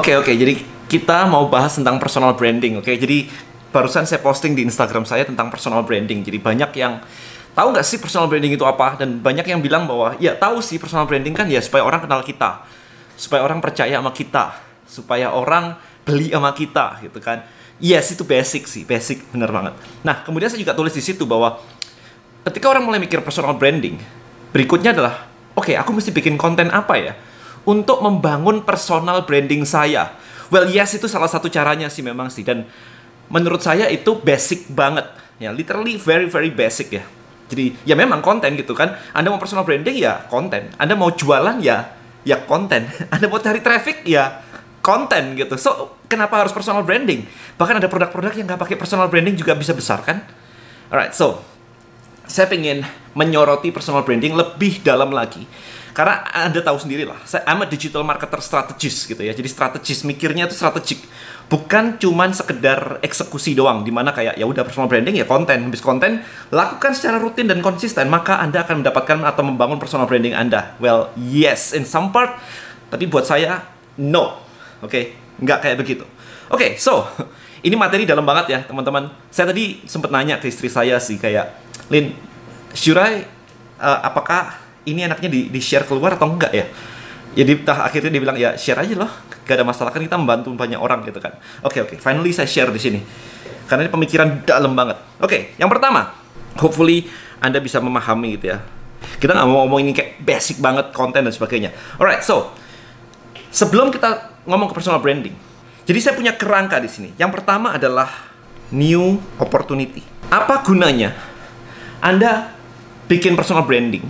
Oke oke, jadi kita mau bahas tentang personal branding. Oke, jadi barusan saya posting di Instagram saya tentang personal branding. Jadi banyak yang tahu nggak sih personal branding itu apa? Dan banyak yang bilang bahwa ya tahu sih personal branding kan ya supaya orang kenal kita, supaya orang percaya sama kita, supaya orang beli sama kita gitu kan. Yes itu basic sih, basic bener banget. Nah kemudian saya juga tulis di situ bahwa ketika orang mulai mikir personal branding, berikutnya adalah oke okay, aku mesti bikin konten apa ya? Untuk membangun personal branding saya. Well, yes itu salah satu caranya sih memang sih dan menurut saya itu basic banget ya, literally very very basic ya. Jadi ya memang konten gitu kan. Anda mau personal branding ya konten. Anda mau jualan ya ya konten. Anda mau cari traffic ya konten gitu. So kenapa harus personal branding? Bahkan ada produk-produk yang nggak pakai personal branding juga bisa besar kan? Alright, so saya pengen menyoroti personal branding lebih dalam lagi karena anda tahu sendiri lah saya I'm a digital marketer strategis gitu ya. Jadi strategis mikirnya itu strategik. Bukan cuman sekedar eksekusi doang di mana kayak ya udah personal branding ya konten. Habis konten lakukan secara rutin dan konsisten maka anda akan mendapatkan atau membangun personal branding anda. Well yes in some part tapi buat saya no. Oke? Okay? nggak kayak begitu. Oke okay, so ini materi dalam banget ya teman-teman. Saya tadi sempat nanya ke istri saya sih kayak Lin should uh, apakah ini enaknya di, di share keluar atau enggak ya? Jadi tah, akhirnya dia bilang ya share aja loh. Gak ada masalah kan kita membantu banyak orang gitu kan. Oke okay, oke. Okay. finally saya share di sini. Karena ini pemikiran dalam banget. Oke okay, yang pertama hopefully anda bisa memahami gitu ya. Kita nggak mau ngomong ini kayak basic banget konten dan sebagainya. Alright so sebelum kita ngomong ke personal branding jadi saya punya kerangka di sini. Yang pertama adalah new opportunity. Apa gunanya anda bikin personal branding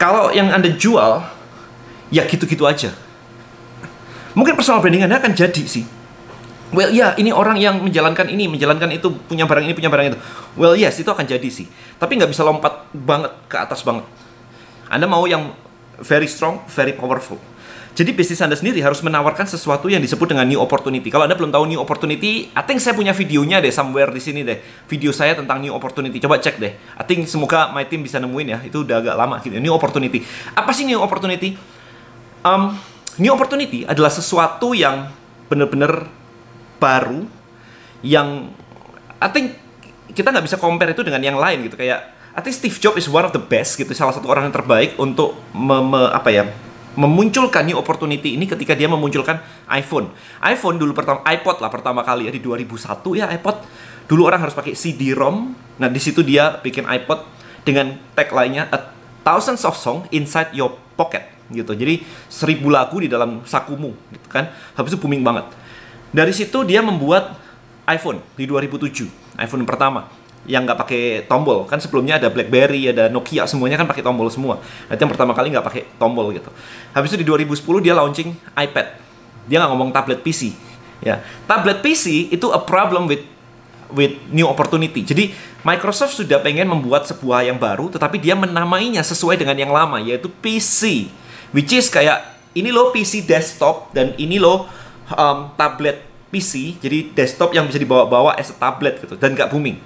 kalau yang Anda jual, ya gitu-gitu aja. Mungkin personal branding Anda akan jadi sih. Well, ya, ini orang yang menjalankan ini, menjalankan itu, punya barang ini, punya barang itu. Well, yes, itu akan jadi sih. Tapi nggak bisa lompat banget ke atas banget. Anda mau yang very strong, very powerful. Jadi bisnis Anda sendiri harus menawarkan sesuatu yang disebut dengan new opportunity. Kalau Anda belum tahu new opportunity, I think saya punya videonya deh somewhere di sini deh. Video saya tentang new opportunity. Coba cek deh. I think semoga my team bisa nemuin ya. Itu udah agak lama gitu. New opportunity. Apa sih new opportunity? Um, new opportunity adalah sesuatu yang benar-benar baru yang I think kita nggak bisa compare itu dengan yang lain gitu kayak I think Steve Jobs is one of the best gitu salah satu orang yang terbaik untuk me, me, apa ya memunculkan new opportunity ini ketika dia memunculkan iPhone. iPhone dulu pertama iPod lah pertama kali ya di 2001 ya iPod. Dulu orang harus pakai CD-ROM. Nah, di situ dia bikin iPod dengan tag lainnya a thousands of song inside your pocket gitu. Jadi seribu lagu di dalam sakumu gitu kan. Habis itu booming banget. Dari situ dia membuat iPhone di 2007, iPhone pertama yang nggak pakai tombol. Kan sebelumnya ada BlackBerry ada Nokia semuanya kan pakai tombol semua. Itu yang pertama kali nggak pakai tombol gitu. Habis itu di 2010 dia launching iPad. Dia nggak ngomong tablet PC ya. Tablet PC itu a problem with with new opportunity. Jadi Microsoft sudah pengen membuat sebuah yang baru tetapi dia menamainya sesuai dengan yang lama yaitu PC which is kayak ini loh PC desktop dan ini loh um, tablet PC jadi desktop yang bisa dibawa-bawa as a tablet gitu dan nggak booming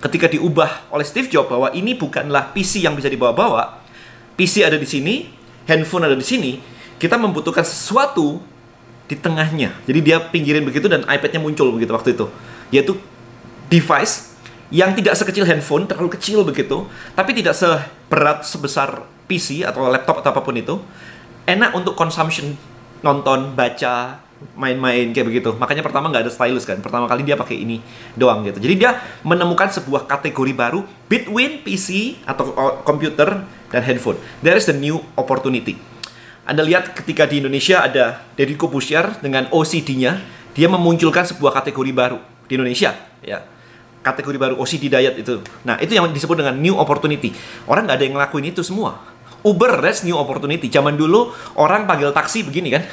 ketika diubah oleh Steve Jobs bahwa ini bukanlah PC yang bisa dibawa-bawa, PC ada di sini, handphone ada di sini, kita membutuhkan sesuatu di tengahnya. Jadi dia pinggirin begitu dan iPad-nya muncul begitu waktu itu. Yaitu device yang tidak sekecil handphone, terlalu kecil begitu, tapi tidak seberat sebesar PC atau laptop atau apa pun itu. Enak untuk consumption, nonton, baca, main-main kayak begitu. Makanya pertama nggak ada stylus kan. Pertama kali dia pakai ini doang gitu. Jadi dia menemukan sebuah kategori baru between PC atau komputer dan handphone. There is the new opportunity. Anda lihat ketika di Indonesia ada Deddy Kobusier dengan OCD-nya, dia memunculkan sebuah kategori baru di Indonesia, ya. Kategori baru OCD diet itu. Nah, itu yang disebut dengan new opportunity. Orang nggak ada yang ngelakuin itu semua. Uber, that's new opportunity. Zaman dulu orang panggil taksi begini kan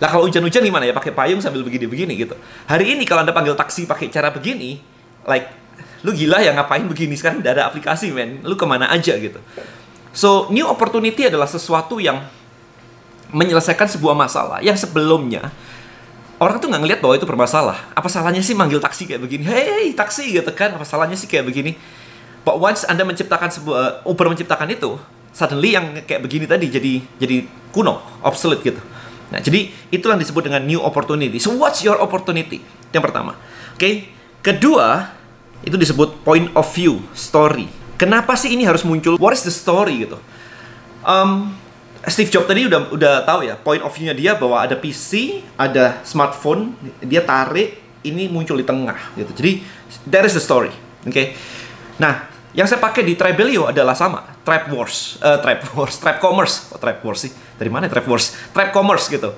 lah kalau hujan-hujan gimana ya pakai payung sambil begini-begini gitu. Hari ini kalau Anda panggil taksi pakai cara begini, like lu gila ya ngapain begini sekarang udah ada aplikasi men. Lu ke mana aja gitu. So, new opportunity adalah sesuatu yang menyelesaikan sebuah masalah yang sebelumnya orang tuh nggak ngeliat bahwa itu bermasalah. Apa salahnya sih manggil taksi kayak begini? Hey, taksi gitu kan. Apa salahnya sih kayak begini? But once Anda menciptakan sebuah Uber menciptakan itu, suddenly yang kayak begini tadi jadi jadi kuno, obsolete gitu Nah, jadi itulah yang disebut dengan new opportunity. So what's your opportunity? Yang pertama. Oke. Okay. Kedua, itu disebut point of view, story. Kenapa sih ini harus muncul? What is the story gitu? Um, Steve Jobs tadi udah udah tahu ya point of view-nya dia bahwa ada PC, ada smartphone, dia tarik ini muncul di tengah gitu. Jadi that is the story. Oke. Okay? Nah, yang saya pakai di Tribelio adalah sama, Trap Wars, uh, Trap Wars, Trap Commerce. Oh, Trap Wars sih? Dari mana Trap Wars? Trap Commerce gitu.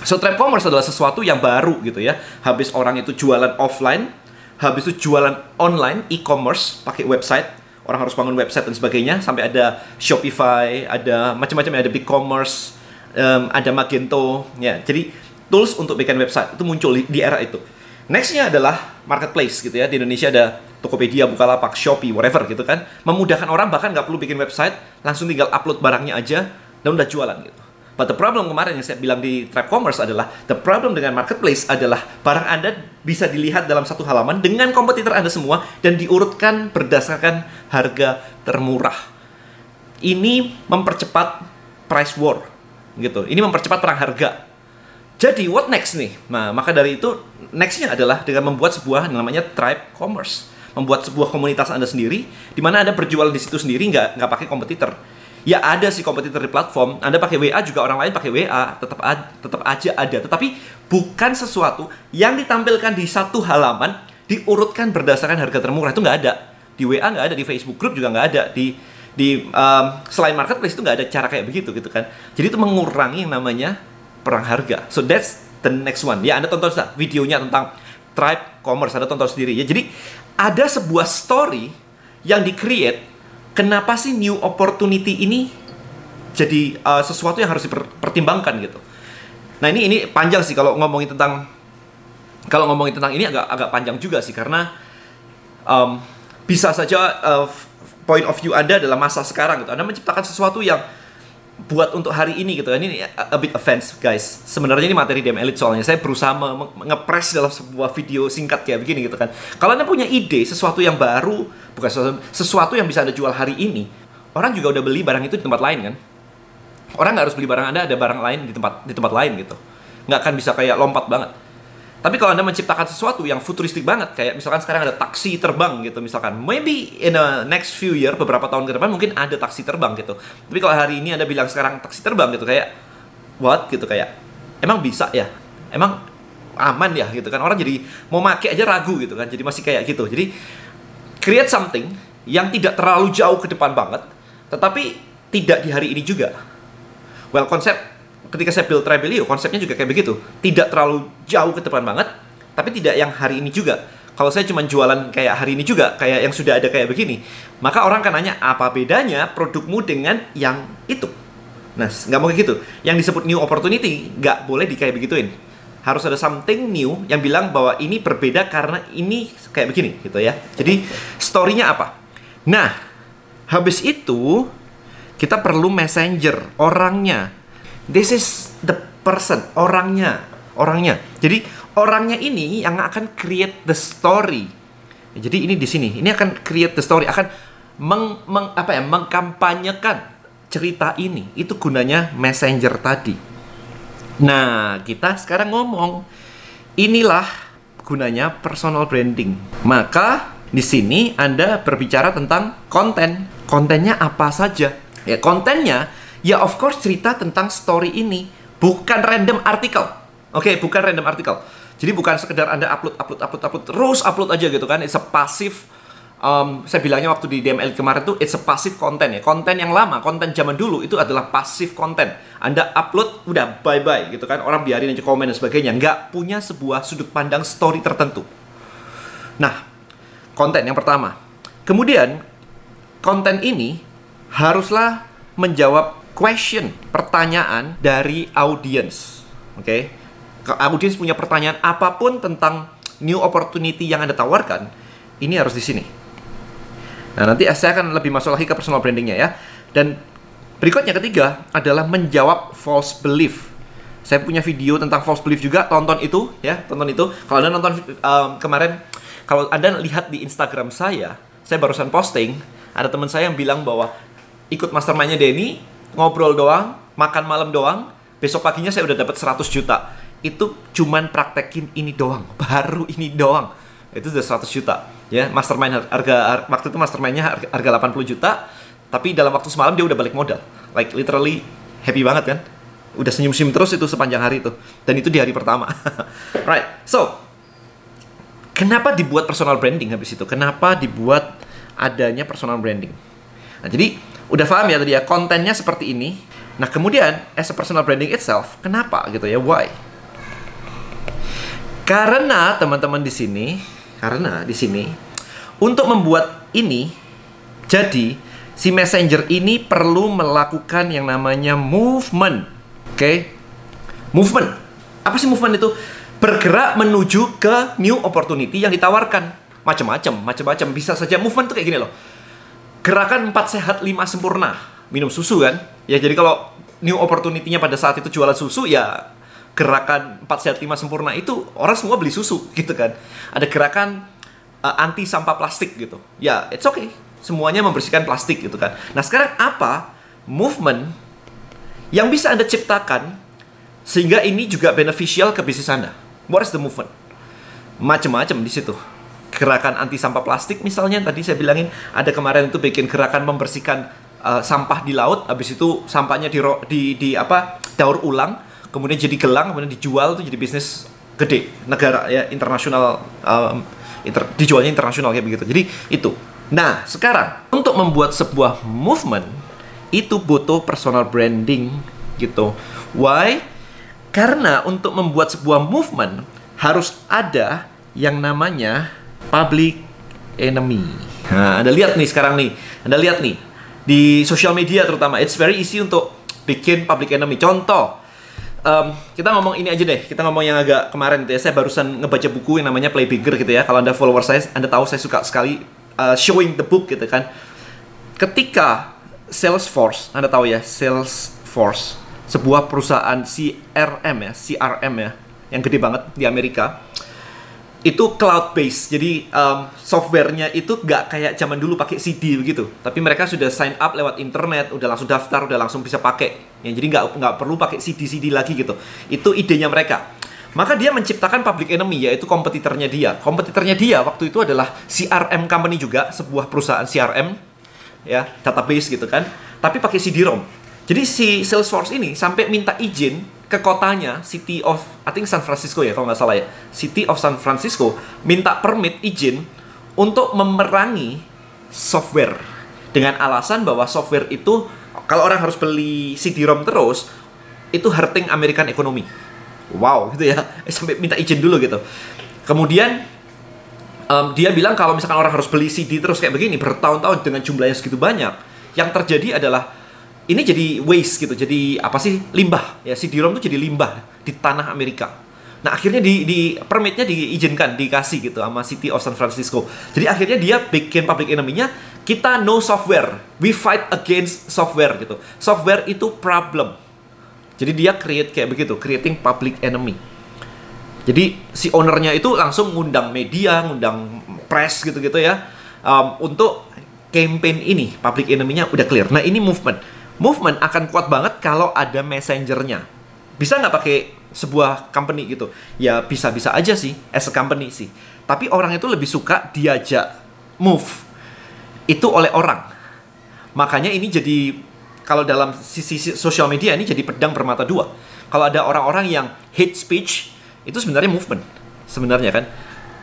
So Trap Commerce adalah sesuatu yang baru gitu ya. Habis orang itu jualan offline, habis itu jualan online, e-commerce, pakai website, orang harus bangun website dan sebagainya sampai ada Shopify, ada macam-macam ada BigCommerce, um, ada Magento, ya. Jadi tools untuk bikin website itu muncul di era itu. Nextnya adalah marketplace gitu ya di Indonesia ada Tokopedia, Bukalapak, Shopee, whatever gitu kan, memudahkan orang bahkan nggak perlu bikin website, langsung tinggal upload barangnya aja dan udah jualan gitu. But the problem kemarin yang saya bilang di Trap Commerce adalah the problem dengan marketplace adalah barang Anda bisa dilihat dalam satu halaman dengan kompetitor Anda semua dan diurutkan berdasarkan harga termurah. Ini mempercepat price war gitu. Ini mempercepat perang harga. Jadi what next nih? Nah, maka dari itu nextnya adalah dengan membuat sebuah namanya Tribe Commerce, membuat sebuah komunitas Anda sendiri di mana Anda berjualan di situ sendiri nggak nggak pakai kompetitor ya ada sih kompetitor di platform. Anda pakai WA juga orang lain pakai WA, tetap tetap aja ada. Tetapi bukan sesuatu yang ditampilkan di satu halaman diurutkan berdasarkan harga termurah itu nggak ada. Di WA nggak ada, di Facebook Group juga nggak ada, di di um, selain marketplace itu nggak ada cara kayak begitu gitu kan. Jadi itu mengurangi yang namanya perang harga. So that's the next one. Ya Anda tonton videonya tentang Tribe Commerce, Anda tonton sendiri ya. Jadi ada sebuah story yang di-create kenapa sih new opportunity ini jadi uh, sesuatu yang harus dipertimbangkan gitu. Nah ini ini panjang sih kalau ngomongin tentang kalau ngomongin tentang ini agak agak panjang juga sih karena um, bisa saja uh, point of view Anda dalam masa sekarang gitu. Anda menciptakan sesuatu yang buat untuk hari ini gitu. Ini a, bit offense guys. Sebenarnya ini materi DM Elite soalnya saya berusaha ngepres dalam sebuah video singkat kayak begini gitu kan. Kalau Anda punya ide sesuatu yang baru, bukan sesuatu, sesuatu yang bisa Anda jual hari ini, orang juga udah beli barang itu di tempat lain kan. Orang nggak harus beli barang Anda ada barang lain di tempat di tempat lain gitu. Nggak akan bisa kayak lompat banget. Tapi kalau Anda menciptakan sesuatu yang futuristik banget, kayak misalkan sekarang ada taksi terbang gitu misalkan. Maybe in the next few year, beberapa tahun ke depan mungkin ada taksi terbang gitu. Tapi kalau hari ini Anda bilang sekarang taksi terbang gitu, kayak what gitu kayak emang bisa ya? Emang aman ya gitu kan. Orang jadi mau make aja ragu gitu kan. Jadi masih kayak gitu. Jadi create something yang tidak terlalu jauh ke depan banget, tetapi tidak di hari ini juga. Well, konsep ketika saya build Tribelio konsepnya juga kayak begitu. Tidak terlalu jauh ke depan banget tapi tidak yang hari ini juga. Kalau saya cuma jualan kayak hari ini juga kayak yang sudah ada kayak begini maka orang akan nanya apa bedanya produkmu dengan yang itu? Nah nggak mau kayak gitu. Yang disebut new opportunity nggak boleh di kayak begituin. Harus ada something new yang bilang bahwa ini berbeda karena ini kayak begini gitu ya. Jadi storynya apa? Nah habis itu kita perlu messenger orangnya This is the person, orangnya, orangnya. Jadi orangnya ini yang akan create the story. Jadi ini di sini, ini akan create the story, akan meng, meng apa ya, mengkampanyekan cerita ini. Itu gunanya messenger tadi. Nah, kita sekarang ngomong inilah gunanya personal branding. Maka di sini Anda berbicara tentang konten. Kontennya apa saja? Ya, kontennya ya of course cerita tentang story ini bukan random artikel. Oke okay, bukan random artikel. Jadi bukan sekedar anda upload upload upload upload terus upload aja gitu kan. It's a passive um, saya bilangnya waktu di DML kemarin tuh it's a passive content ya. Konten yang lama konten zaman dulu itu adalah passive content. Anda upload udah bye bye gitu kan. Orang biarin aja komen dan sebagainya. Nggak punya sebuah sudut pandang story tertentu. Nah konten yang pertama. Kemudian konten ini haruslah menjawab question, pertanyaan dari audience. Oke. Okay? Audience punya pertanyaan apa pun tentang new opportunity yang Anda tawarkan, ini harus di sini. Nah, nanti saya akan lebih masuk lagi ke personal brandingnya ya. Dan berikutnya ketiga adalah menjawab false belief. Saya punya video tentang false belief juga, tonton itu ya, tonton itu. Kalau Anda nonton um, kemarin, kalau Anda lihat di Instagram saya, saya barusan posting, ada teman saya yang bilang bahwa ikut mastermindnya Denny, ngobrol doang, makan malam doang, besok paginya saya udah dapat 100 juta. Itu cuman praktekin ini doang, baru ini doang. Itu udah 100 juta. Ya, mastermind harga, waktu itu mastermindnya harga, harga 80 juta, tapi dalam waktu semalam dia udah balik modal. Like literally happy banget kan? Udah senyum-senyum terus itu sepanjang hari itu. Dan itu di hari pertama. right. So, kenapa dibuat personal branding habis itu? Kenapa dibuat adanya personal branding? Nah, jadi udah paham ya tadi ya kontennya seperti ini. Nah, kemudian as a personal branding itself, kenapa gitu ya? Why? Karena teman-teman di sini karena di sini untuk membuat ini jadi si messenger ini perlu melakukan yang namanya movement. Oke? Okay? Movement. Apa sih movement itu? Bergerak menuju ke new opportunity yang ditawarkan. Macam-macam, macam-macam. Bisa saja movement tuh kayak gini loh. Gerakan 4 sehat 5 sempurna. Minum susu kan? Ya jadi kalau new opportunity-nya pada saat itu jualan susu ya gerakan 4 sehat 5 sempurna itu orang semua beli susu gitu kan. Ada gerakan uh, anti sampah plastik gitu. Ya, it's okay. Semuanya membersihkan plastik gitu kan. Nah, sekarang apa movement yang bisa Anda ciptakan sehingga ini juga beneficial ke bisnis Anda? What is the movement? Macam-macam di situ. Gerakan anti sampah plastik misalnya tadi saya bilangin ada kemarin itu bikin gerakan membersihkan uh, sampah di laut habis itu sampahnya di di, di apa daur ulang kemudian jadi gelang kemudian dijual tuh jadi bisnis gede negara ya internasional um, inter, dijualnya internasional kayak begitu. Jadi itu. Nah sekarang untuk membuat sebuah movement itu butuh personal branding gitu. Why? Karena untuk membuat sebuah movement harus ada yang namanya public enemy nah anda lihat nih sekarang nih anda lihat nih di sosial media terutama it's very easy untuk bikin public enemy contoh um, kita ngomong ini aja deh. Kita ngomong yang agak kemarin gitu ya. Saya barusan ngebaca buku yang namanya Play Bigger gitu ya. Kalau Anda follower saya, Anda tahu saya suka sekali uh, showing the book gitu kan. Ketika Salesforce, Anda tahu ya, Salesforce, sebuah perusahaan CRM ya, CRM ya, yang gede banget di Amerika itu cloud based. Jadi um, softwarenya itu nggak kayak zaman dulu pakai CD begitu. Tapi mereka sudah sign up lewat internet udah langsung daftar udah langsung bisa pakai. Ya jadi nggak nggak perlu pakai CD CD lagi gitu. Itu idenya mereka. Maka dia menciptakan public enemy yaitu kompetitornya dia. Kompetitornya dia waktu itu adalah CRM company juga sebuah perusahaan CRM ya database gitu kan. Tapi pakai CD-ROM jadi si Salesforce ini sampai minta izin ke kotanya City of I think San Francisco ya kalau nggak salah ya. City of San Francisco minta permit izin untuk memerangi software. Dengan alasan bahwa software itu kalau orang harus beli CD-ROM terus itu hurting American economy. Wow gitu ya. Sampai minta izin dulu gitu. Kemudian um, dia bilang kalau misalkan orang harus beli CD terus kayak begini bertahun-tahun dengan jumlahnya segitu banyak yang terjadi adalah ini jadi waste gitu, jadi apa sih limbah ya si Dirom tuh jadi limbah di tanah Amerika. Nah akhirnya di, di permitnya diizinkan, dikasih gitu sama City of San Francisco. Jadi akhirnya dia bikin public enemy-nya kita no software, we fight against software gitu. Software itu problem. Jadi dia create kayak begitu, creating public enemy. Jadi si ownernya itu langsung ngundang media, ngundang press gitu-gitu ya, um, untuk campaign ini public enemy-nya udah clear. Nah ini movement movement akan kuat banget kalau ada messengernya. Bisa nggak pakai sebuah company gitu? Ya bisa-bisa aja sih, as a company sih. Tapi orang itu lebih suka diajak move itu oleh orang. Makanya ini jadi kalau dalam sisi sosial media ini jadi pedang bermata dua. Kalau ada orang-orang yang hate speech itu sebenarnya movement sebenarnya kan.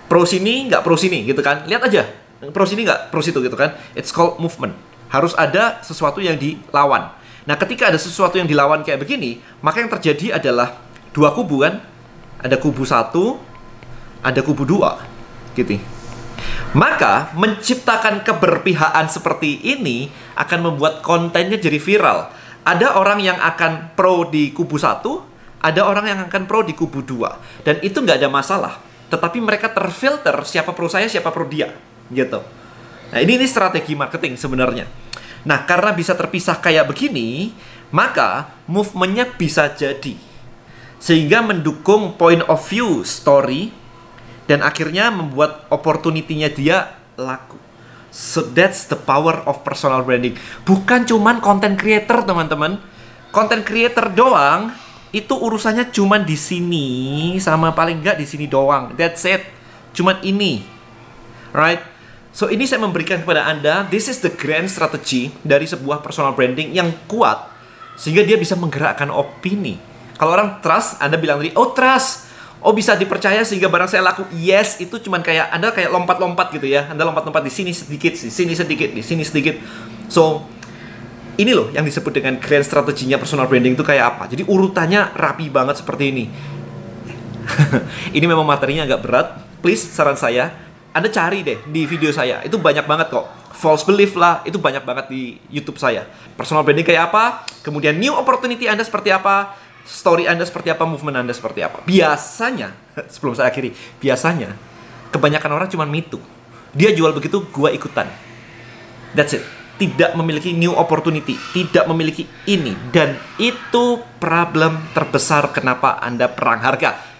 Pro sini nggak pro sini gitu kan. Lihat aja pro sini nggak pro situ gitu kan. It's called movement harus ada sesuatu yang dilawan. Nah, ketika ada sesuatu yang dilawan kayak begini, maka yang terjadi adalah dua kubu kan? Ada kubu satu, ada kubu dua, gitu. Maka menciptakan keberpihakan seperti ini akan membuat kontennya jadi viral. Ada orang yang akan pro di kubu satu, ada orang yang akan pro di kubu dua, dan itu nggak ada masalah. Tetapi mereka terfilter siapa pro saya, siapa pro dia, gitu. Nah ini ini strategi marketing sebenarnya. Nah, karena bisa terpisah kayak begini, maka movementnya bisa jadi. Sehingga mendukung point of view story dan akhirnya membuat opportunity-nya dia laku. So that's the power of personal branding. Bukan cuman content creator, teman-teman. Content creator doang Itu urusannya cuman di sini sama paling nggak di sini doang. That's it. Cuman ini. Right? So ini saya memberikan kepada Anda, this is the grand strategy dari sebuah personal branding yang kuat sehingga dia bisa menggerakkan opini. Kalau orang trust, Anda bilang tadi, oh trust, oh bisa dipercaya sehingga barang saya laku. Yes itu cuman kayak anda kayak lompat-lompat gitu ya. Anda lompat-lompat di sini sedikit di sini sedikit di sini sedikit. So ini loh yang disebut dengan grand strateginya personal branding itu kayak apa. Jadi urutannya rapi banget seperti ini. Ini memang materinya agak berat. Please saran saya anda cari deh di video saya itu banyak banget kok false belief lah itu banyak banget di YouTube saya personal branding kayak apa kemudian new opportunity anda seperti apa story Anda seperti apa, movement Anda seperti apa. Biasanya, sebelum saya akhiri, biasanya kebanyakan orang cuma mitu. Dia jual begitu, gua ikutan. That's it. Tidak memiliki new opportunity, tidak memiliki ini dan itu problem terbesar kenapa Anda perang harga.